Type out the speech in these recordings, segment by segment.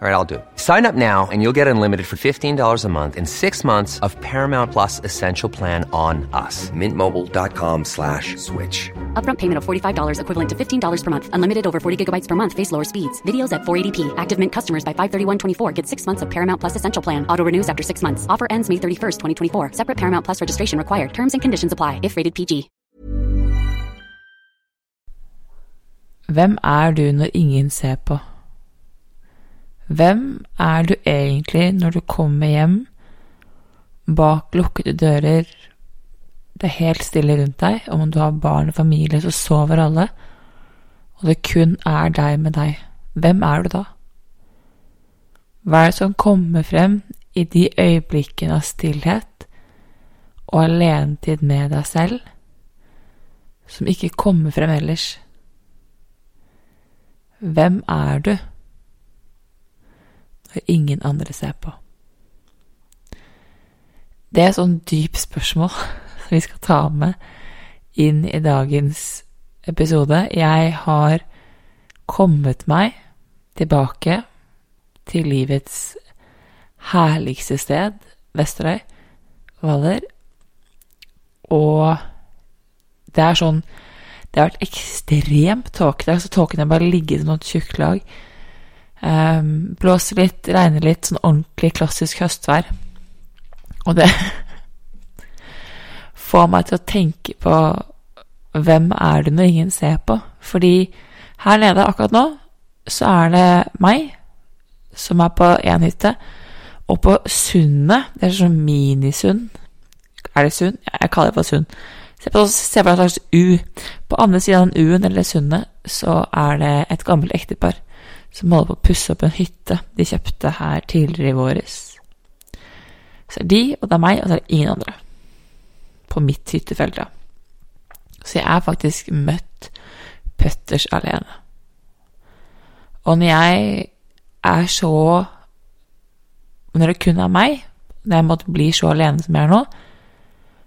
All right, I'll do. Sign up now and you'll get unlimited for $15 a month in six months of Paramount Plus Essential Plan on us. Mintmobile.com slash switch. Upfront payment of $45 equivalent to $15 per month. Unlimited over 40 gigabytes per month. Face lower speeds. Videos at 480p. Active Mint customers by 531.24 get six months of Paramount Plus Essential Plan. Auto renews after six months. Offer ends May 31st, 2024. Separate Paramount Plus registration required. Terms and conditions apply if rated PG. Hvem er du når ingen ser på? Hvem er du egentlig når du kommer hjem bak lukkede dører, det er helt stille rundt deg, om du har barn og familie, så sover alle, og det kun er deg med deg. Hvem er du da? Hva er det som kommer frem i de øyeblikkene av stillhet og alenetid med deg selv, som ikke kommer frem ellers? Hvem er du når ingen andre ser på? Det er et sånn dypt spørsmål som vi skal ta med inn i dagens episode. Jeg har kommet meg tilbake til livets herligste sted, Vesterøy, Hvaler, og det er sånn det har vært ekstremt tåke der, så tåken har bare ligget som et tjukt lag. Um, blåser litt, regner litt, sånn ordentlig klassisk høstvær. Og det får meg til å tenke på hvem er det når ingen ser på? Fordi her nede akkurat nå så er det meg som er på én hytte, og på sundet, det er sånn minisund Er det sund? Jeg kaller det for sund. Se på, se på en slags U. På andre siden av den U-en, eller sundet, så er det et gammelt ektepar som holder på å pusse opp en hytte de kjøpte her tidligere i våres. Så er de, og det er meg, og så er det ingen andre på mitt hyttefelt. da. Så jeg er faktisk møtt putters alene. Og når jeg er så Når det kun er meg, når jeg måtte bli så alene som jeg er nå,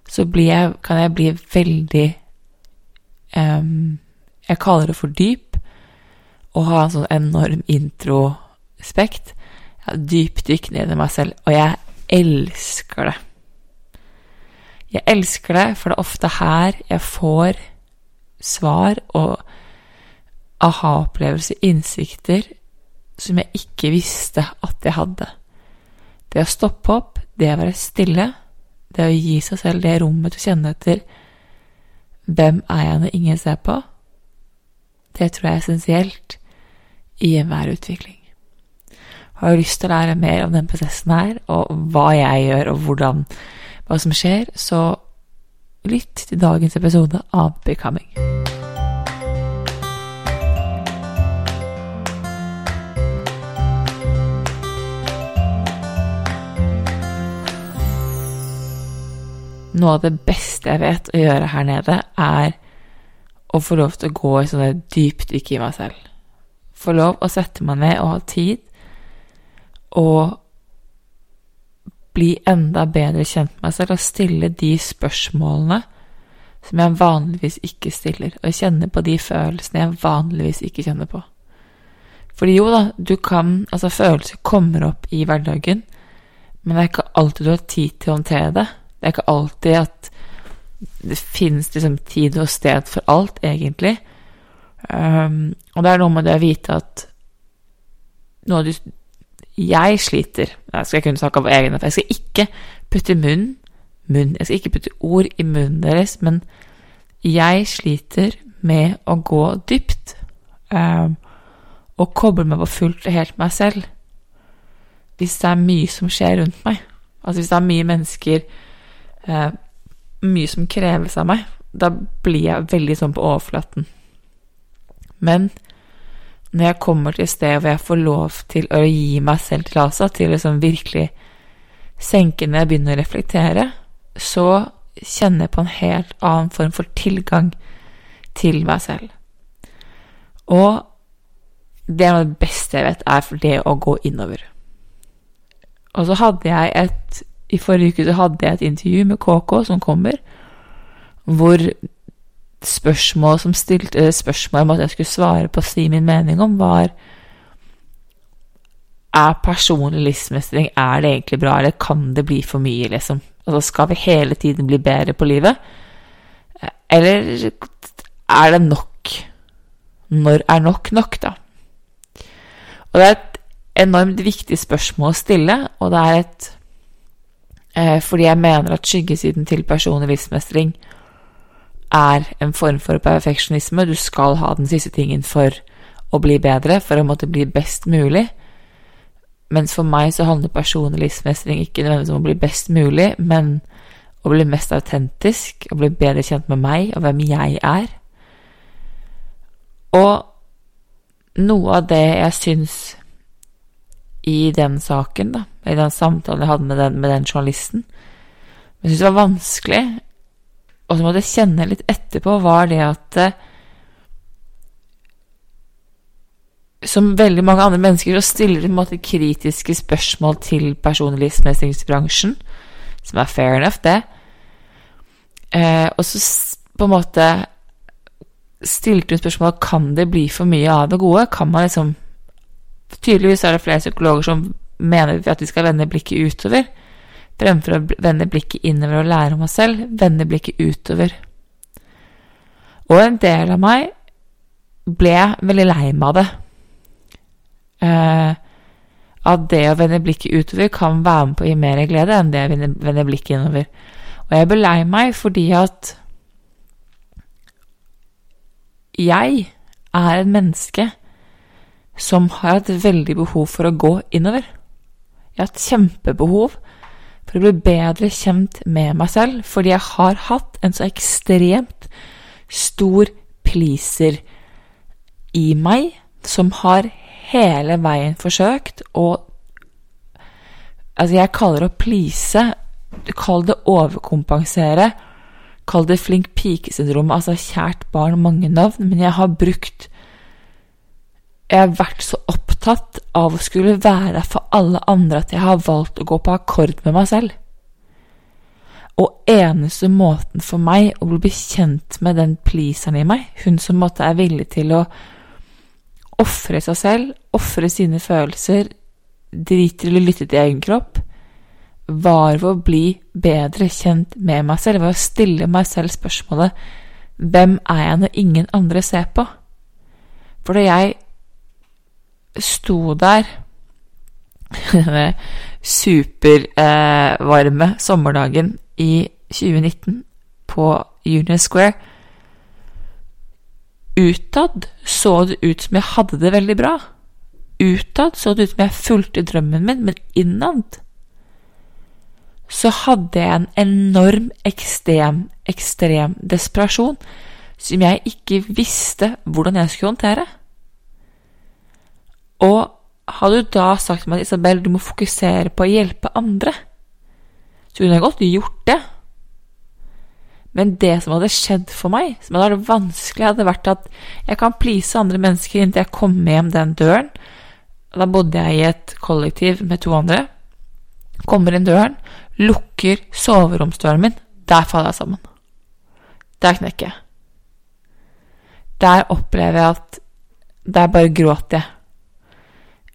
så jeg, kan jeg bli veldig um, Jeg kaller det for dyp, og ha en sånn enorm introspekt. Ja, dypdykk ned i meg selv, og jeg elsker det. Jeg elsker det, for det er ofte her jeg får svar og aha-opplevelser, innsikter, som jeg ikke visste at jeg hadde. Det å stoppe opp, det å være stille, det å gi seg selv det rommet til å kjenne etter hvem er jeg når ingen ser på, det tror jeg er essensielt i enhver utvikling. Har du lyst til å lære mer om den prosessen her, og hva jeg gjør, og hvordan, hva som skjer, så lytt til dagens episode av Becoming. Noe av det beste jeg vet å gjøre her nede, er å få lov til å gå i sånne dypdykk i meg selv. Få lov å sette meg ned og ha tid, og bli enda bedre kjent med meg selv og stille de spørsmålene som jeg vanligvis ikke stiller, og kjenne på de følelsene jeg vanligvis ikke kjenner på. Fordi jo da, du kan Altså, følelser kommer opp i hverdagen, men det er ikke alltid du har tid til å håndtere det. Det er ikke alltid at det finnes liksom tid og sted for alt, egentlig. Um, og det er noe med det å vite at noe du Jeg sliter Jeg skal kunne snakke av egen Jeg skal ikke putte munn, munn Jeg skal ikke putte ord i munnen deres, men jeg sliter med å gå dypt um, og koble meg på fullt og helt meg selv hvis det er mye som skjer rundt meg. Altså hvis det er mye mennesker uh, Mye som kreves av meg. Da blir jeg veldig sånn på overflaten. Men når jeg kommer til et sted hvor jeg får lov til å gi meg selv tillatelse til å liksom virkelig senke når jeg begynner å reflektere, så kjenner jeg på en helt annen form for tilgang til meg selv. Og det er det beste jeg vet, er for det å gå innover. Og så hadde jeg et I forrige uke så hadde jeg et intervju med KK som kommer, hvor spørsmål som stilte spørsmål om at jeg skulle svare på å si min mening om, var Er personlig livsmestring er det egentlig bra, eller kan det bli for mye, liksom? Altså, skal vi hele tiden bli bedre på livet? Eller er det nok? Når er nok nok, da? Og det er et enormt viktig spørsmål å stille, og det er et eh, Fordi jeg mener at skyggesiden til personlig livsmestring er en form for perfeksjonisme. Du skal ha den siste tingen for å bli bedre, for å måtte bli best mulig. Mens for meg så handler personlig livsmestring ikke nødvendigvis om å bli best mulig, men å bli mest autentisk, å bli bedre kjent med meg og hvem jeg er. Og noe av det jeg syns i den saken, da, i den samtalen jeg hadde med den, med den journalisten, jeg syns det var vanskelig, og så måtte jeg kjenne litt etterpå, var det at eh, som veldig mange andre mennesker så stiller de en måte kritiske spørsmål til personligmestringsbransjen, som er fair enough, det. Eh, og så på en måte stilte hun spørsmålet kan det bli for mye av det gode. Kan man liksom Tydeligvis er det flere psykologer som mener at vi skal vende blikket utover, fremfor å vende blikket innover og lære om oss selv. Vende blikket utover. Og en del av meg ble veldig lei meg av det eh, at det å vende blikket utover kan være med på å gi mer glede enn det å vende, blikket innover. Og jeg ble lei meg fordi at jeg er et menneske som har hatt veldig behov for å gå innover. Jeg har hatt kjempebehov for å bli bedre kjent med meg selv, fordi jeg har hatt en så ekstremt stor pleaser i meg som har hele veien forsøkt å Altså, jeg kaller det å please. Kall det overkompensere. Kall det flink pike-syndrom. Altså, kjært barn, mange navn. Men jeg har brukt Jeg har vært så opptatt av å skulle være der for alle andre at jeg har valgt å gå på akkord med meg selv. Og eneste måten for meg å bli kjent med den pleaseren i meg, hun som måtte er villig til å ofre seg selv, ofre sine følelser, driter eller lytter lytte til egen kropp, var ved å bli bedre kjent med meg selv, ved å stille meg selv spørsmålet Hvem er jeg når ingen andre ser på? For da jeg sto der denne supervarme eh, sommerdagen i 2019 på Union Square Utad så det ut som jeg hadde det veldig bra. Utad så det ut som jeg fulgte drømmen min, men innad så hadde jeg en enorm, ekstrem, ekstrem desperasjon som jeg ikke visste hvordan jeg skulle håndtere. Og hadde du da sagt til meg at Isabel, du må fokusere på å hjelpe andre, så kunne jeg godt gjort det. Men det som hadde skjedd for meg, som hadde vært vanskelig, hadde vært at jeg kan please andre mennesker inntil jeg kommer hjem den døren. Da bodde jeg i et kollektiv med to andre. Kommer inn døren, lukker soveromsdøren min. Der faller jeg sammen. Der knekker jeg. Der opplever jeg at Der bare gråter jeg.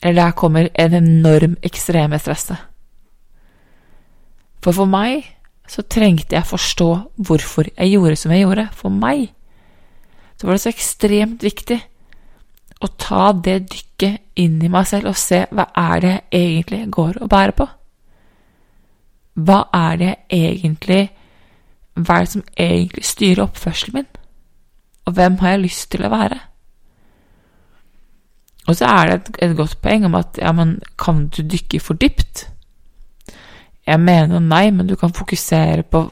Eller der kommer en enorm ekstreme stresse. For for meg så trengte jeg forstå hvorfor jeg gjorde som jeg gjorde. For meg så var det så ekstremt viktig å ta det dykket inn i meg selv og se hva er det jeg egentlig går og bærer på. Hva er det jeg egentlig Hva er det som egentlig styrer oppførselen min? og hvem har jeg lyst til å være? Og så er det et, et godt poeng om at ja, men kan du dykke for dypt? Jeg mener nei, men du kan fokusere på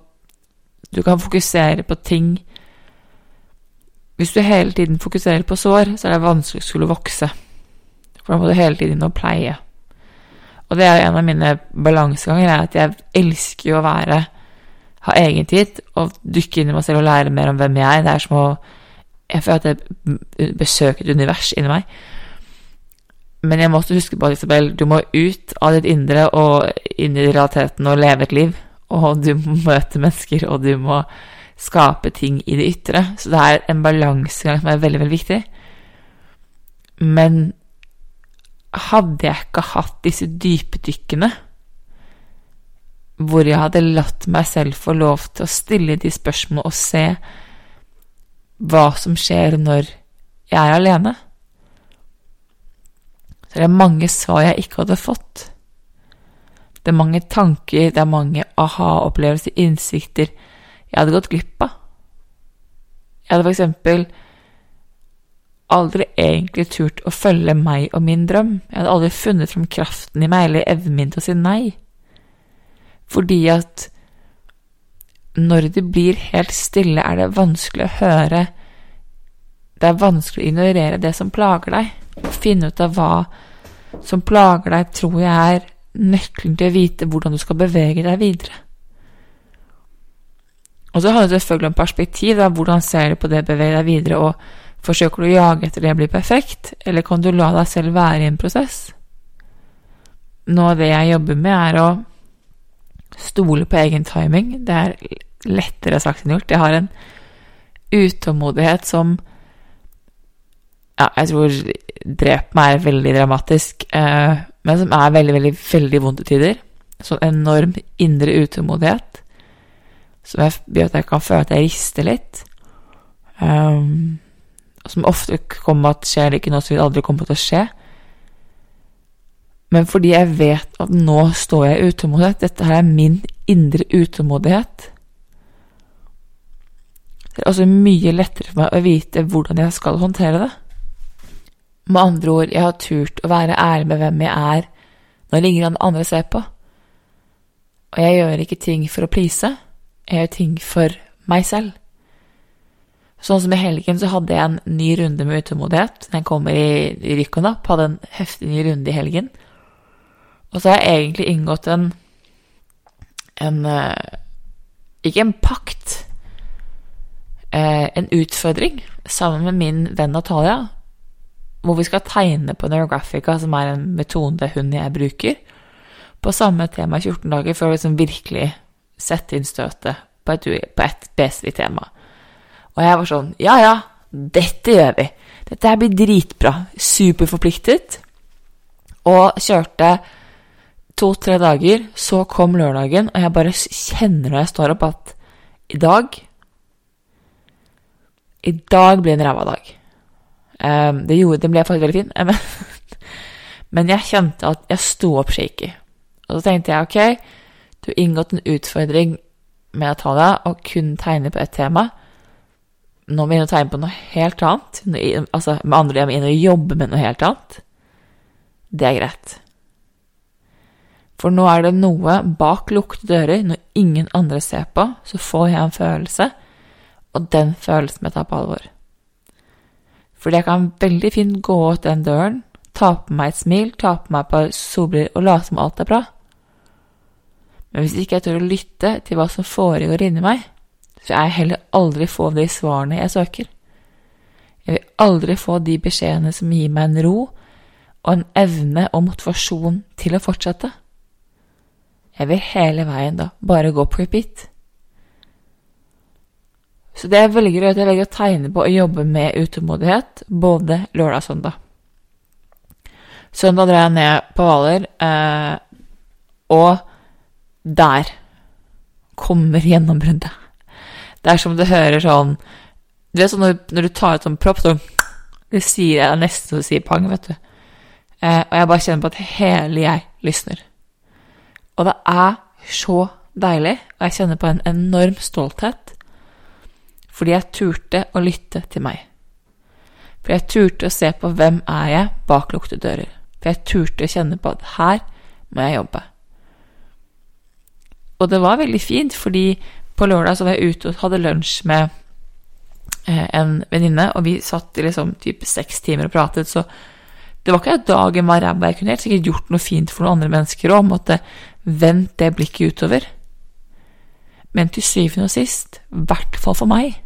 Du kan fokusere på ting Hvis du hele tiden fokuserer på sår, så er det vanskelig å skulle vokse. For da må du hele tiden nå pleie. Og det er en av mine balanseganger, er at jeg elsker jo å være ha egen tid og dykke inn i meg selv og lære mer om hvem jeg er. Det er som å Jeg føler at jeg besøker et univers inni meg. Men jeg må også huske på at Isabel, du må ut av ditt indre og inn i realiteten og leve et liv. Og du må møte mennesker, og du må skape ting i det ytre. Så det er en balansegang som er veldig, veldig viktig. Men hadde jeg ikke hatt disse dypdykkene, hvor jeg hadde latt meg selv få lov til å stille de spørsmålene og se hva som skjer når jeg er alene, så er mange svar jeg ikke hadde fått. Det er mange tanker, det er mange aha-opplevelser, innsikter jeg hadde gått glipp av. Jeg hadde for eksempel aldri egentlig turt å følge meg og min drøm. Jeg hadde aldri funnet fram kraften i meg eller evnen min til å si nei. Fordi at når det blir helt stille, er det vanskelig å høre Det er vanskelig å ignorere det som plager deg. Å finne ut av hva som plager deg, tror jeg er nøkkelen til å vite hvordan du skal bevege deg videre. Og så har du selvfølgelig en perspektiv. Da. Hvordan ser du på det å bevege deg videre? og Forsøker du å jage etter det å bli perfekt, eller kan du la deg selv være i en prosess? Noe av det jeg jobber med, er å stole på egen timing. Det er lettere sagt enn gjort. Jeg har en utålmodighet som ja, jeg tror dreper meg er veldig dramatisk, eh, men som er veldig, veldig, veldig vondt i tider. Sånn enorm indre utålmodighet som jeg, gjør at jeg kan føle at jeg rister litt. Um, som ofte kommer at skjer det ikke noe som vil aldri komme til å skje. Men fordi jeg vet at nå står jeg i utålmodighet, dette her er min indre utålmodighet Det er altså mye lettere for meg å vite hvordan jeg skal håndtere det. Med andre ord, jeg har turt å være ærlig med hvem jeg er når an andre ser på. Og jeg gjør ikke ting for å please, jeg gjør ting for meg selv. Sånn som i helgen så hadde jeg en ny runde med utålmodighet. Den kommer i, i rykk og napp. Hadde en heftig ny runde i helgen. Og så har jeg egentlig inngått en en uh, Ikke en pakt. Uh, en utfordring sammen med min venn Natalia. Hvor vi skal tegne på Neurographica, som er en metode hun jeg bruker, på samme tema i 14 dager for å liksom virkelig sette inn støtet på et, på et spesifikt tema. Og jeg var sånn Ja, ja, dette gjør vi. Dette her blir dritbra. Superforpliktet. Og kjørte to-tre dager. Så kom lørdagen, og jeg bare kjenner når jeg står opp, at i dag I dag blir en ræva dag. Um, det gjorde Den ble faktisk veldig fin. Men, jeg kjente at jeg sto opp shaky. Og så tenkte jeg ok, du har inngått en utfordring med å ta deg og kun tegne på ett tema. Nå må jeg inn og tegne på noe helt annet. Altså, med andre jeg må inn og jobbe med noe helt annet. Det er greit. For nå er det noe bak lukkede dører, når ingen andre ser på, så får jeg en følelse, og den følelsen må jeg ta på alvor. Fordi jeg kan veldig fint gå ut den døren, ta på meg et smil, ta på meg et par solbriller og late som alt er bra. Men hvis ikke jeg tør å lytte til hva som foregår inni meg, så jeg heller aldri få de svarene jeg søker. Jeg vil aldri få de beskjedene som gir meg en ro og en evne og motivasjon til å fortsette. Jeg vil hele veien da bare gå på repeat. Så det jeg velger å gjøre, jeg velger å tegne på og jobbe med utålmodighet både lørdag og søndag. Søndag drar jeg ned på Hvaler, eh, og der kommer gjennombruddet. Det er som du hører sånn Du vet sånn når, når du tar ut sånn propp, så Det sier jeg nesten som du sier pang, vet du. Eh, og jeg bare kjenner på at hele jeg lysner. Og det er så deilig, og jeg kjenner på en enorm stolthet. Fordi jeg turte å lytte til meg. For jeg turte å se på hvem er jeg bak lukkede dører. For jeg turte å kjenne på at her må jeg jobbe. Og det var veldig fint, fordi på lørdag så var jeg ute og hadde lunsj med eh, en venninne, og vi satt i liksom typ seks timer og pratet, så det var ikke at dagen var ræva. Jeg kunne helt sikkert gjort noe fint for noen andre mennesker òg, måtte vendt det blikket utover. Men til syvende og sist, i hvert fall for meg,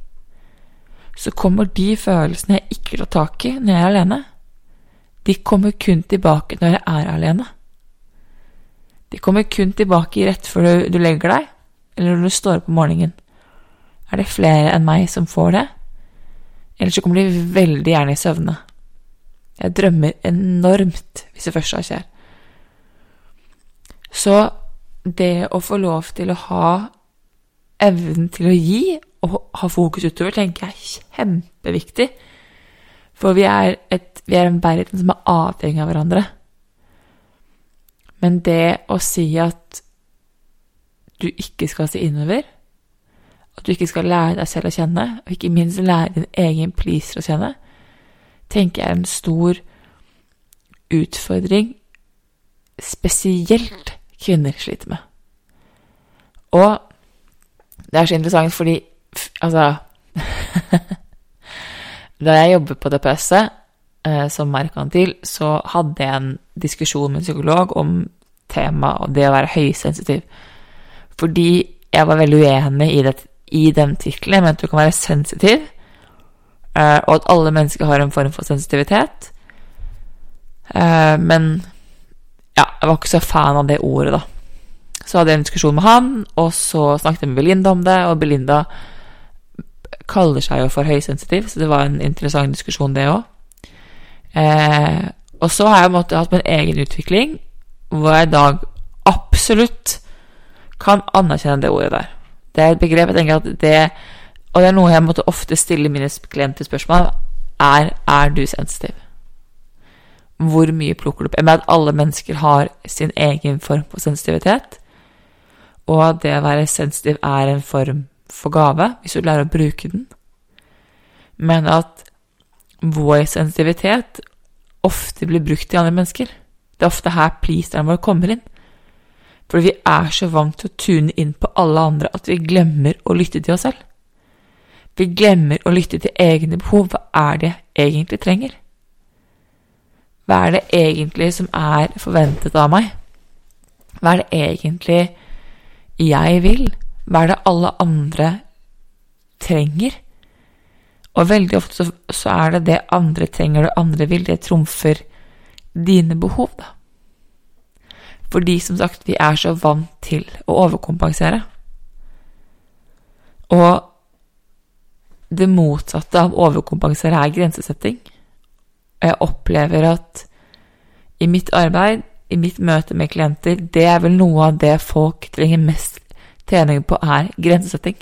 så kommer de følelsene jeg ikke tar tak i når jeg er alene, de kommer kun tilbake når jeg er alene. De kommer kun tilbake rett før du, du legger deg, eller når du står opp om morgenen. Er det flere enn meg som får det? Eller så kommer de veldig gjerne i søvne. Jeg drømmer enormt hvis det først skjer. Så det å få lov til å ha evnen til å gi og ha fokus utover, tenker jeg er kjempeviktig. For vi er, et, vi er en verden som er avhengig av hverandre. Men det å si at du ikke skal se innover, at du ikke skal lære deg selv å kjenne, og ikke minst lære din egen pleaser å kjenne, tenker jeg er en stor utfordring spesielt kvinner sliter med. Og det er så interessant fordi Altså Da jeg jobbet på DPS-et eh, som merkantil, så hadde jeg en diskusjon med en psykolog om temaet og det å være høysensitiv. Fordi jeg var veldig uenig i, det, i den tittelen. Jeg mente du kan være sensitiv, eh, og at alle mennesker har en form for sensitivitet. Eh, men ja, jeg var ikke så fan av det ordet, da. Så hadde jeg en diskusjon med han, og så snakket jeg med Belinda om det, og Belinda kaller seg jo for høysensitiv, så det var en interessant diskusjon, det òg. Eh, og så har jeg måtte, hatt min egen utvikling, hvor jeg i dag absolutt kan anerkjenne det ordet der. Det er et begrep jeg tenker at det Og det er noe jeg måtte ofte stille mine klienter spørsmål er er du sensitiv. Hvor mye plukker du opp? Jeg mener at alle mennesker har sin egen form for sensitivitet. Og at det å være sensitiv er en form for gave, hvis du lærer å bruke den. Men at vår sensitivitet ofte blir brukt i andre mennesker. Det er ofte her pleaseren vår kommer inn. Fordi vi er så vant til å tune inn på alle andre at vi glemmer å lytte til oss selv. Vi glemmer å lytte til egne behov. Hva er det jeg egentlig trenger? Hva er det egentlig som er forventet av meg? Hva er det egentlig jeg vil? Hva er det alle andre trenger? Og veldig ofte så, er det det andre trenger, det andre vil, det trumfer dine behov, da. Fordi, som sagt, vi er så vant til å overkompensere. Og det motsatte av overkompensere er grensesetting. Og jeg opplever at i mitt arbeid, i mitt møte med klienter, det er vel noe av det folk trenger mest trening på, er grensesetting.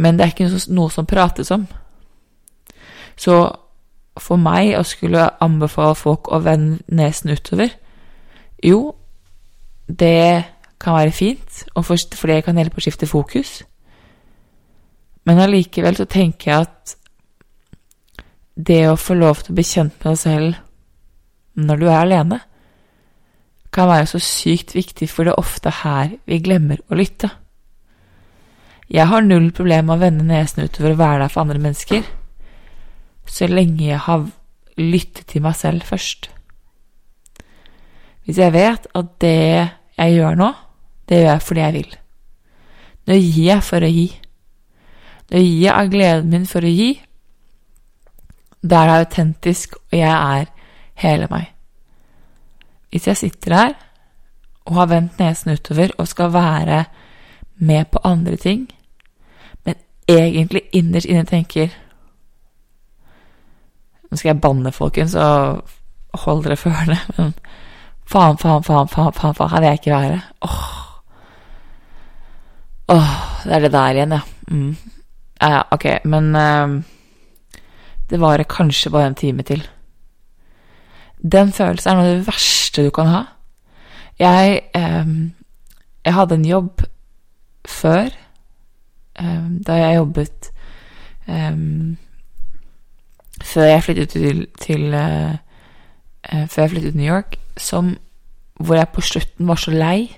Men det er ikke noe som prates om. Så for meg å skulle anbefale folk å vende nesen utover Jo, det kan være fint, og for, for det kan hjelpe å skifte fokus. Men allikevel så tenker jeg at det å få lov til å bli kjent med deg selv når du er alene, kan være så sykt viktig, for det er ofte her vi glemmer å lytte. Jeg har null problem med å vende nesen utover og være der for andre mennesker, så lenge jeg har lyttet til meg selv først. Hvis jeg vet at det jeg gjør nå, det gjør jeg fordi jeg vil. Nå gir jeg for å gi. Nå gir jeg av gleden min for å gi. Da er det autentisk, og jeg er hele meg. Hvis jeg sitter her og har vendt nesen utover og skal være med på andre ting, men egentlig innerst inne tenker Nå skal jeg banne, folkens, og hold dere for ørene, men faen, faen, faen, faen, faen, faen, her vil jeg ikke være. Åh. Åh, det er det der igjen, ja. Mm. Ja, ok, men uh, det varer kanskje bare en time til. Den følelsen er noe av det verste du kan ha. Jeg, eh, jeg hadde en jobb før eh, da jeg jobbet eh, Før jeg flyttet til, til uh, uh, Før jeg flyttet til New York, som, hvor jeg på slutten var så lei.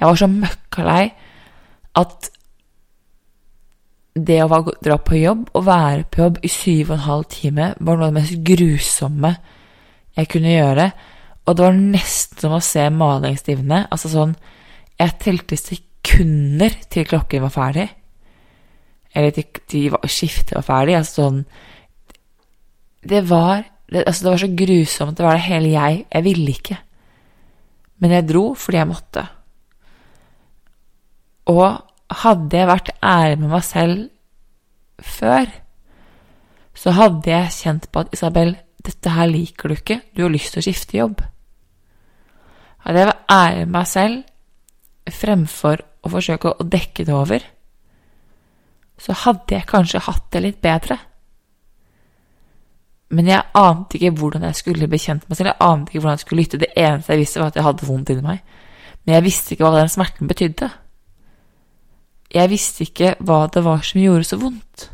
Jeg var så møkkalei at det å dra på jobb og være på jobb i syv og en halv time var noe av det mest grusomme jeg kunne gjøre. Og det var nesten som å se maling stivne. Altså sånn Jeg telte sekunder til klokken var ferdig. Eller til, til skiftet var ferdig. Altså sånn Det var det, altså det var så grusomt. Det var det hele jeg. Jeg ville ikke. Men jeg dro fordi jeg måtte. Og hadde jeg vært ærlig med meg selv før, så hadde jeg kjent på at Isabel, dette her liker du ikke, du har lyst til å skifte jobb. Hadde jeg vært ære meg selv fremfor å forsøke å dekke det over, så hadde jeg kanskje hatt det litt bedre. Men jeg ante ikke hvordan jeg skulle bekjent meg selv, jeg ante ikke hvordan jeg skulle lytte. Det eneste jeg visste, var at jeg hadde vondt inni meg. Men jeg visste ikke hva den smerten betydde. Jeg visste ikke hva det var som gjorde så vondt.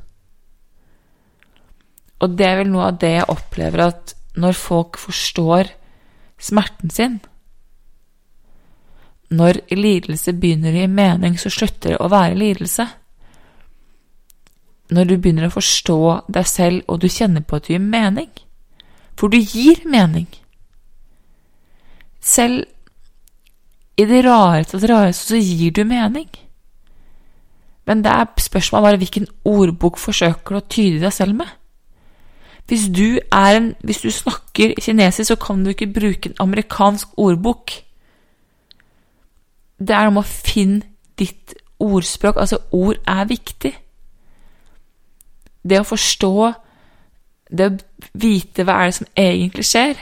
Og det er vel noe av det jeg opplever at når folk forstår smerten sin Når lidelse begynner å gi mening, så slutter det å være lidelse. Når du begynner å forstå deg selv, og du kjenner på at du gir mening. For du gir mening. Selv i det rareste av det rareste så gir du mening. Men det er spørsmålet bare hvilken ordbok forsøker du å tyde deg selv med. Hvis du, en, hvis du snakker kinesisk, så kan du ikke bruke en amerikansk ordbok. Det er om å finne ditt ordspråk. Altså, ord er viktig. Det å forstå, det å vite hva er det som egentlig skjer.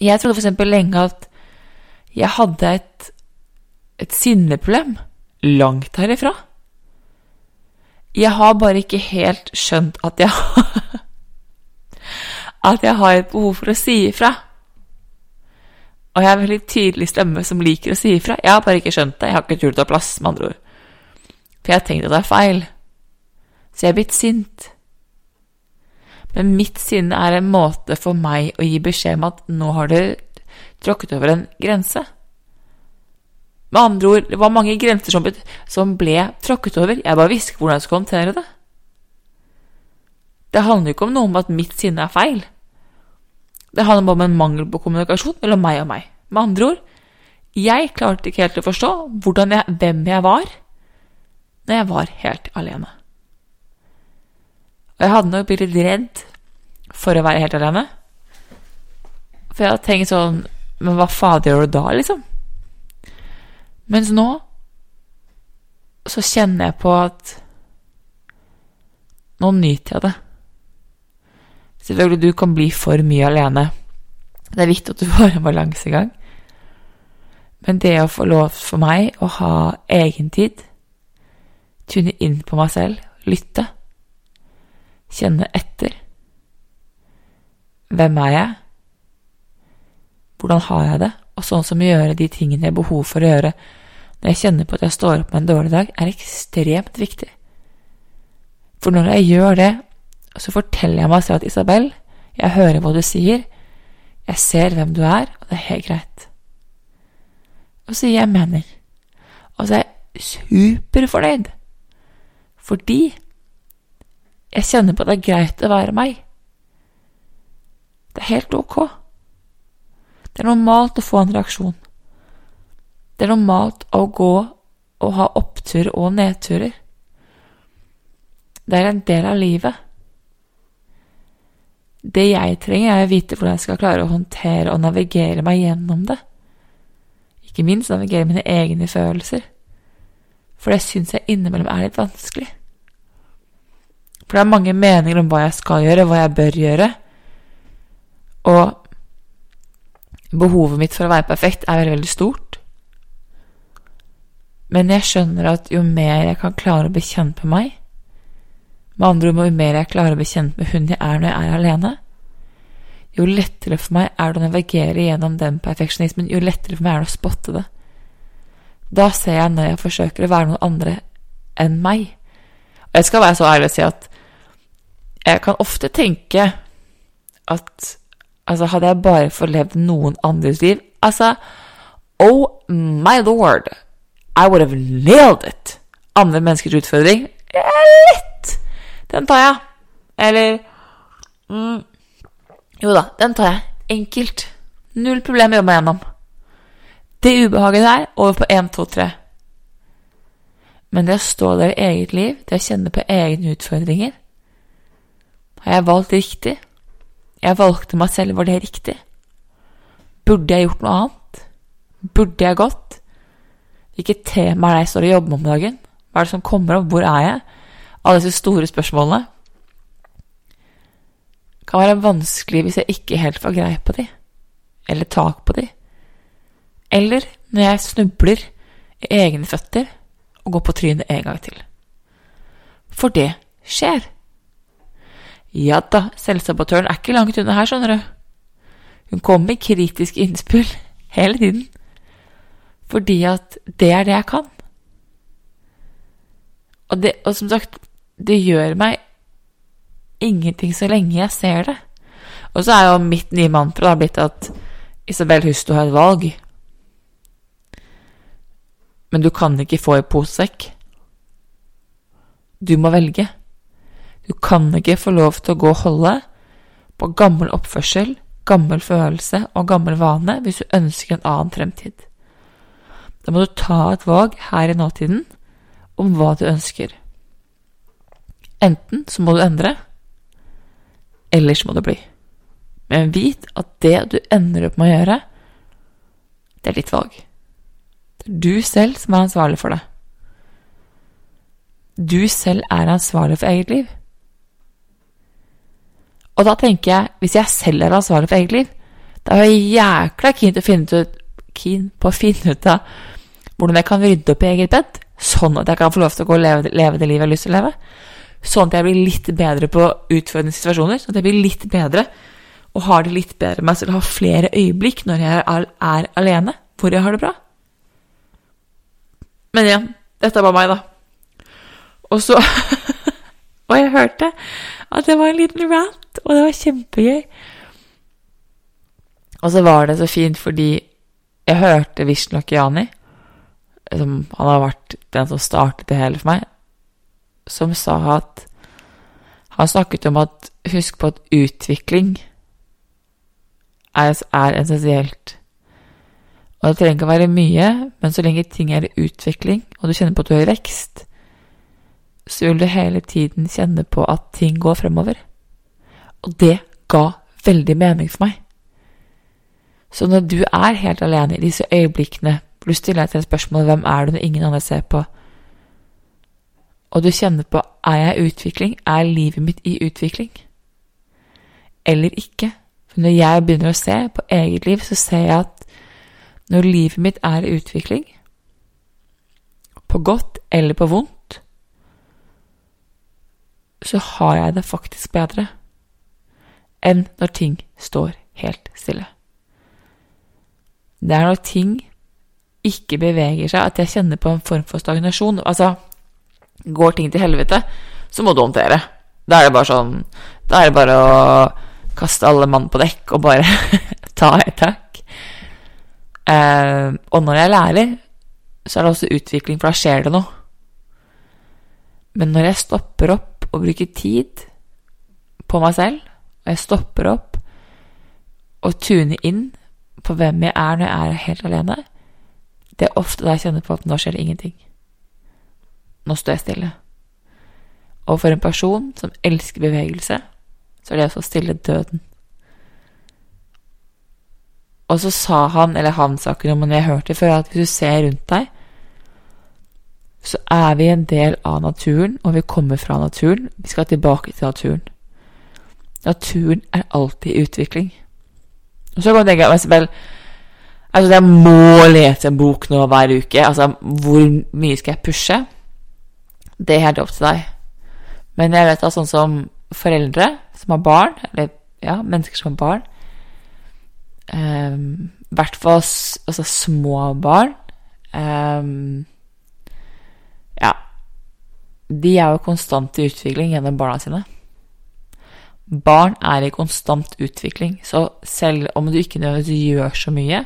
Jeg trodde f.eks. lenge at jeg hadde et, et sinneproblem langt herifra. Jeg har bare ikke helt skjønt at jeg har at jeg har et behov for å si ifra. Og jeg en veldig tydelig stemme som liker å si ifra. Jeg har bare ikke skjønt det. Jeg har ikke turt å ta plass, med andre ord. For jeg har tenkt at det er feil. Så jeg er blitt sint. Men mitt sinne er en måte for meg å gi beskjed om at nå har du tråkket over en grense. Med andre ord, det var mange grenser som ble, som ble tråkket over. Jeg bare visste hvordan jeg skulle håndtere det. Det handler jo ikke om noe om at mitt sinne er feil. Det handler bare om en mangel på kommunikasjon mellom meg og meg. Med andre ord, jeg klarte ikke helt å forstå jeg, hvem jeg var når jeg var helt alene. Og jeg hadde nok blitt litt redd for å være helt alene. For jeg hadde tenkt sånn Men hva fader gjør du da, liksom? Mens nå så kjenner jeg på at Nå nyter jeg det. Selvfølgelig, du kan bli for mye alene. Det er viktig at du får en balansegang. Men det å få lov for meg å ha egen tid, tune inn på meg selv, lytte, kjenne etter Hvem er jeg? Hvordan har jeg det? Og sånn som å gjøre de tingene jeg har behov for å gjøre når jeg kjenner på at jeg står opp med en dårlig dag, er ekstremt viktig. For når jeg gjør det, og så forteller jeg meg selv at Isabel, jeg hører hva du sier, jeg ser hvem du er, og det er helt greit. Og så gir jeg mening. Og så er jeg superfornøyd. Fordi jeg kjenner på at det er greit å være meg. Det er helt ok. Det er normalt å få en reaksjon. Det er normalt å gå og ha oppturer og nedturer. Det er en del av livet. Det jeg trenger, er å vite hvordan jeg skal klare å håndtere og navigere meg gjennom det. Ikke minst navigere mine egne følelser. For det syns jeg innimellom er litt vanskelig. For det er mange meninger om hva jeg skal gjøre, hva jeg bør gjøre. Og behovet mitt for å være perfekt er veldig, veldig stort. Men jeg skjønner at jo mer jeg kan klare å bekjempe meg, med andre ord, jo mer jeg klarer å bli kjent med hun jeg er når jeg er alene, jo lettere for meg er det å navigere gjennom den perfeksjonismen, jo lettere for meg er det å spotte det. Da ser jeg når jeg forsøker å være noen andre enn meg. Og jeg skal være så ærlig og si at jeg kan ofte tenke at altså, hadde jeg bare forlevd noen andres liv Altså, oh my lord, I would have nailed it! Andre menneskers utfordring lett! Den tar jeg. Eller mm, Jo da, den tar jeg. Enkelt. Null problem å jobbe meg gjennom. Det ubehaget der, over på én, to, tre. Men det å stå der i eget liv, det å kjenne på egne utfordringer Har jeg valgt riktig? Jeg valgte meg selv, var det riktig? Burde jeg gjort noe annet? Burde jeg gått? Hvilket tema er det jeg står og jobber med om dagen? Hva er det som kommer opp? Hvor er jeg? Alle disse store spørsmålene kan være vanskelig hvis jeg ikke helt får greie på de, eller tak på de. Eller når jeg snubler i egne føtter og går på trynet en gang til. For det skjer. Ja da, selvsabotøren er ikke langt unna her, skjønner du. Hun kommer med kritiske innspill hele tiden. Fordi at det er det jeg kan. Og, det, og som sagt, det gjør meg ingenting så lenge jeg ser det. Og så er jo mitt nye mantra blitt at Isabel, husk du har et valg. Men du kan ikke få i posesekk. Du må velge. Du kan ikke få lov til å gå og holde på gammel oppførsel, gammel følelse og gammel vane hvis du ønsker en annen fremtid. Da må du ta et valg her i nåtiden om hva du ønsker. Enten så må du endre, eller så må du bli. Men vit at det du ender opp med å gjøre, det er ditt valg. Det er du selv som er ansvarlig for det. Du selv er ansvarlig for eget liv. Og da tenker jeg, hvis jeg selv er ansvarlig for eget liv, da er jeg jækla keen, keen på å finne ut av hvordan jeg kan rydde opp i eget bed, sånn at jeg kan få lov til å gå og leve, leve det livet jeg har lyst til å leve. Sånn at jeg blir litt bedre på utfordrende situasjoner. Sånn at jeg blir litt bedre og har det litt bedre med meg selv. Har flere øyeblikk når jeg er, alene, hvor jeg har det bra. Men igjen, dette var meg, da. Og så Og jeg hørte at det var en liten rant, og det var kjempegøy. Og så var det så fint fordi jeg hørte Vishnu Jani, som han har vært den som startet det hele for meg, som sa at Han snakket om at husk på at utvikling er, er essensielt. Og det trenger ikke å være mye, men så lenge ting er i utvikling, og du kjenner på at du i vekst, så vil du hele tiden kjenne på at ting går fremover. Og det ga veldig mening for meg. Så når du er helt alene i disse øyeblikkene hvor du stiller deg til spørsmålet 'Hvem er du når ingen andre ser på?' Og du kjenner på 'Er jeg i utvikling? Er livet mitt i utvikling?' Eller ikke. For når jeg begynner å se på eget liv, så ser jeg at når livet mitt er i utvikling, på godt eller på vondt, så har jeg det faktisk bedre enn når ting står helt stille. Det er når ting ikke beveger seg, at jeg kjenner på en form for stagnasjon. Altså, går ting til helvete, så må du håndtere. Da er det bare sånn Da er det bare å kaste alle mann på dekk og bare ta et tak. Eh, og når jeg lærer, så er det også utvikling, for da skjer det noe. Men når jeg stopper opp og bruker tid på meg selv, og jeg stopper opp og tuner inn på hvem jeg er når jeg er helt alene, det er ofte da jeg kjenner på at nå skjer det ingenting. Nå står jeg stille. Og for en person som elsker bevegelse, så er det å stille døden. Og så sa han, eller han sa ikke noe, men jeg hørte før, at hvis du ser rundt deg, så er vi en del av naturen, og vi kommer fra naturen. Vi skal tilbake til naturen. Naturen er alltid i utvikling. Og så kan du tenke vel, altså jeg må lese en bok nå hver uke. Altså, hvor mye skal jeg pushe? Det er helt opp til deg. Men jeg vet at sånn som foreldre som har barn, eller ja, mennesker som har barn um, hvert fall altså, små barn um, Ja. de er jo konstant i utvikling gjennom barna sine. Barn er i konstant utvikling, så selv om du ikke nødvendigvis gjør så mye,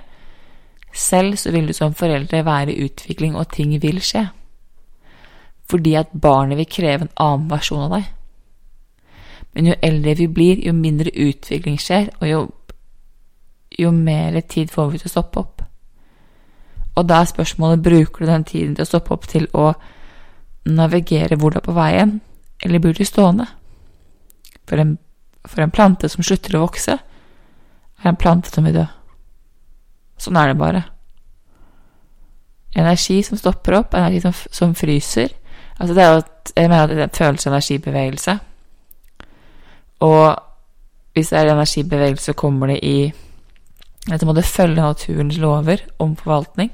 selv så vil du som foreldre være i utvikling, og ting vil skje. Fordi at barnet vil kreve en annen versjon av deg. Men jo eldre vi blir, jo mindre utvikling skjer, og jo, jo mer tid får vi til å stoppe opp. Og da er spørsmålet bruker du den tiden til å stoppe opp til å navigere hvor du er på veien, eller blir du stående? For en, for en plante som slutter å vokse, er en plante som vil dø. Sånn er det bare. Energi som stopper opp, energi som, som fryser. Altså det er jo at jeg mener at det er en følelse av energibevegelse. Og hvis det er energibevegelse, kommer det i Dette må følge naturens lover om forvaltning.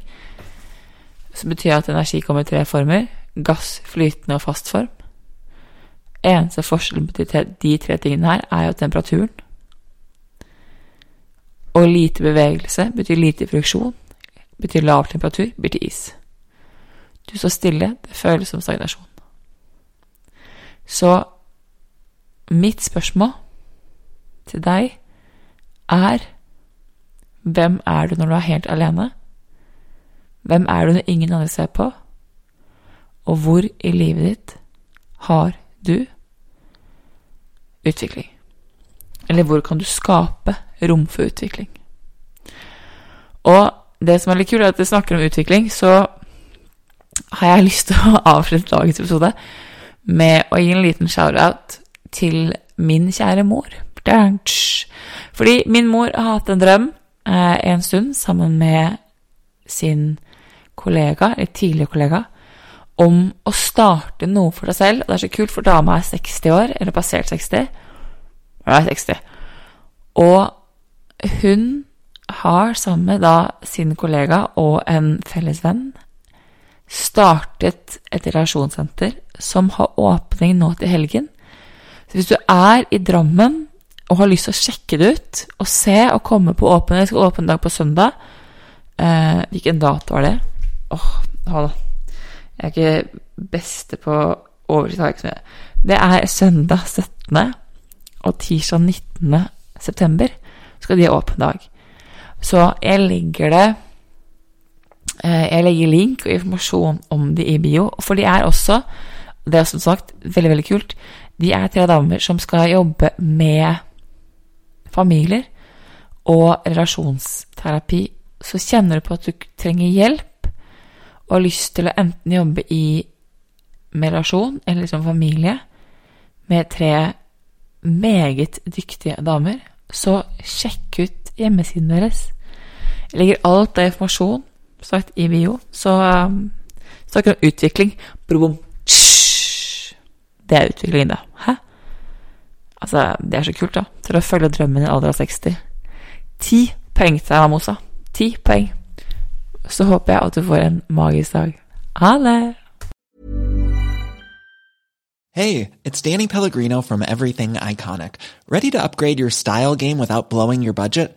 Som betyr at energi kommer i tre former gass, flytende og fast form. Eneste forskjellen på de tre tingene her er jo temperaturen. Og lite bevegelse betyr lite friksjon, betyr lav temperatur, til is. Du står stille, det føles som stagnasjon. Så mitt spørsmål til deg er Hvem er du når du er helt alene? Hvem er du når ingen andre ser på? Og hvor i livet ditt har du utvikling? Eller hvor kan du skape rom for utvikling? Og det som er litt kult, er at jeg snakker om utvikling, så har jeg lyst til å avslutte dagens episode med å gi en liten shout-out til min kjære mor. Fordi min mor har hatt en drøm eh, en stund sammen med sin kollega, eller tidligere kollega, om å starte noe for deg selv. Og det er så kult, for dama er 60 år, eller passert 60. Hun er 60. Og hun har sammen med da sin kollega og en felles venn startet et relasjonssenter som har åpning nå til helgen. Så hvis du er i Drammen og har lyst til å sjekke det ut og se og komme på åpen Jeg skal åpne dag på søndag. Eh, hvilken dato er det? Åh, ha det. Jeg er ikke beste på oversikt. Det er søndag 17. og tirsdag 19. september skal de ha åpen dag. Så jeg legger det Jeg legger link og informasjon om de i bio. For de er også, det er som sagt veldig, veldig kult, de er tre damer som skal jobbe med familier og relasjonsterapi. Så kjenner du på at du trenger hjelp og har lyst til å enten jobbe i med relasjon eller som familie med tre meget dyktige damer, så sjekk ut hjemmesiden deres. Jeg legger alt av informasjon sagt i bio, så um, snakker om utvikling. Brobom. Det er utviklingen, da. Hæ? Altså, det er så kult, da. Til å følge drømmen i en alder av 60. Ti poeng til Amosa. Ti poeng. så håper jeg at du får en magisk dag. Ha det! Hey, it's Danny Pellegrino from Everything Iconic. Ready to upgrade your style game without blowing your budget?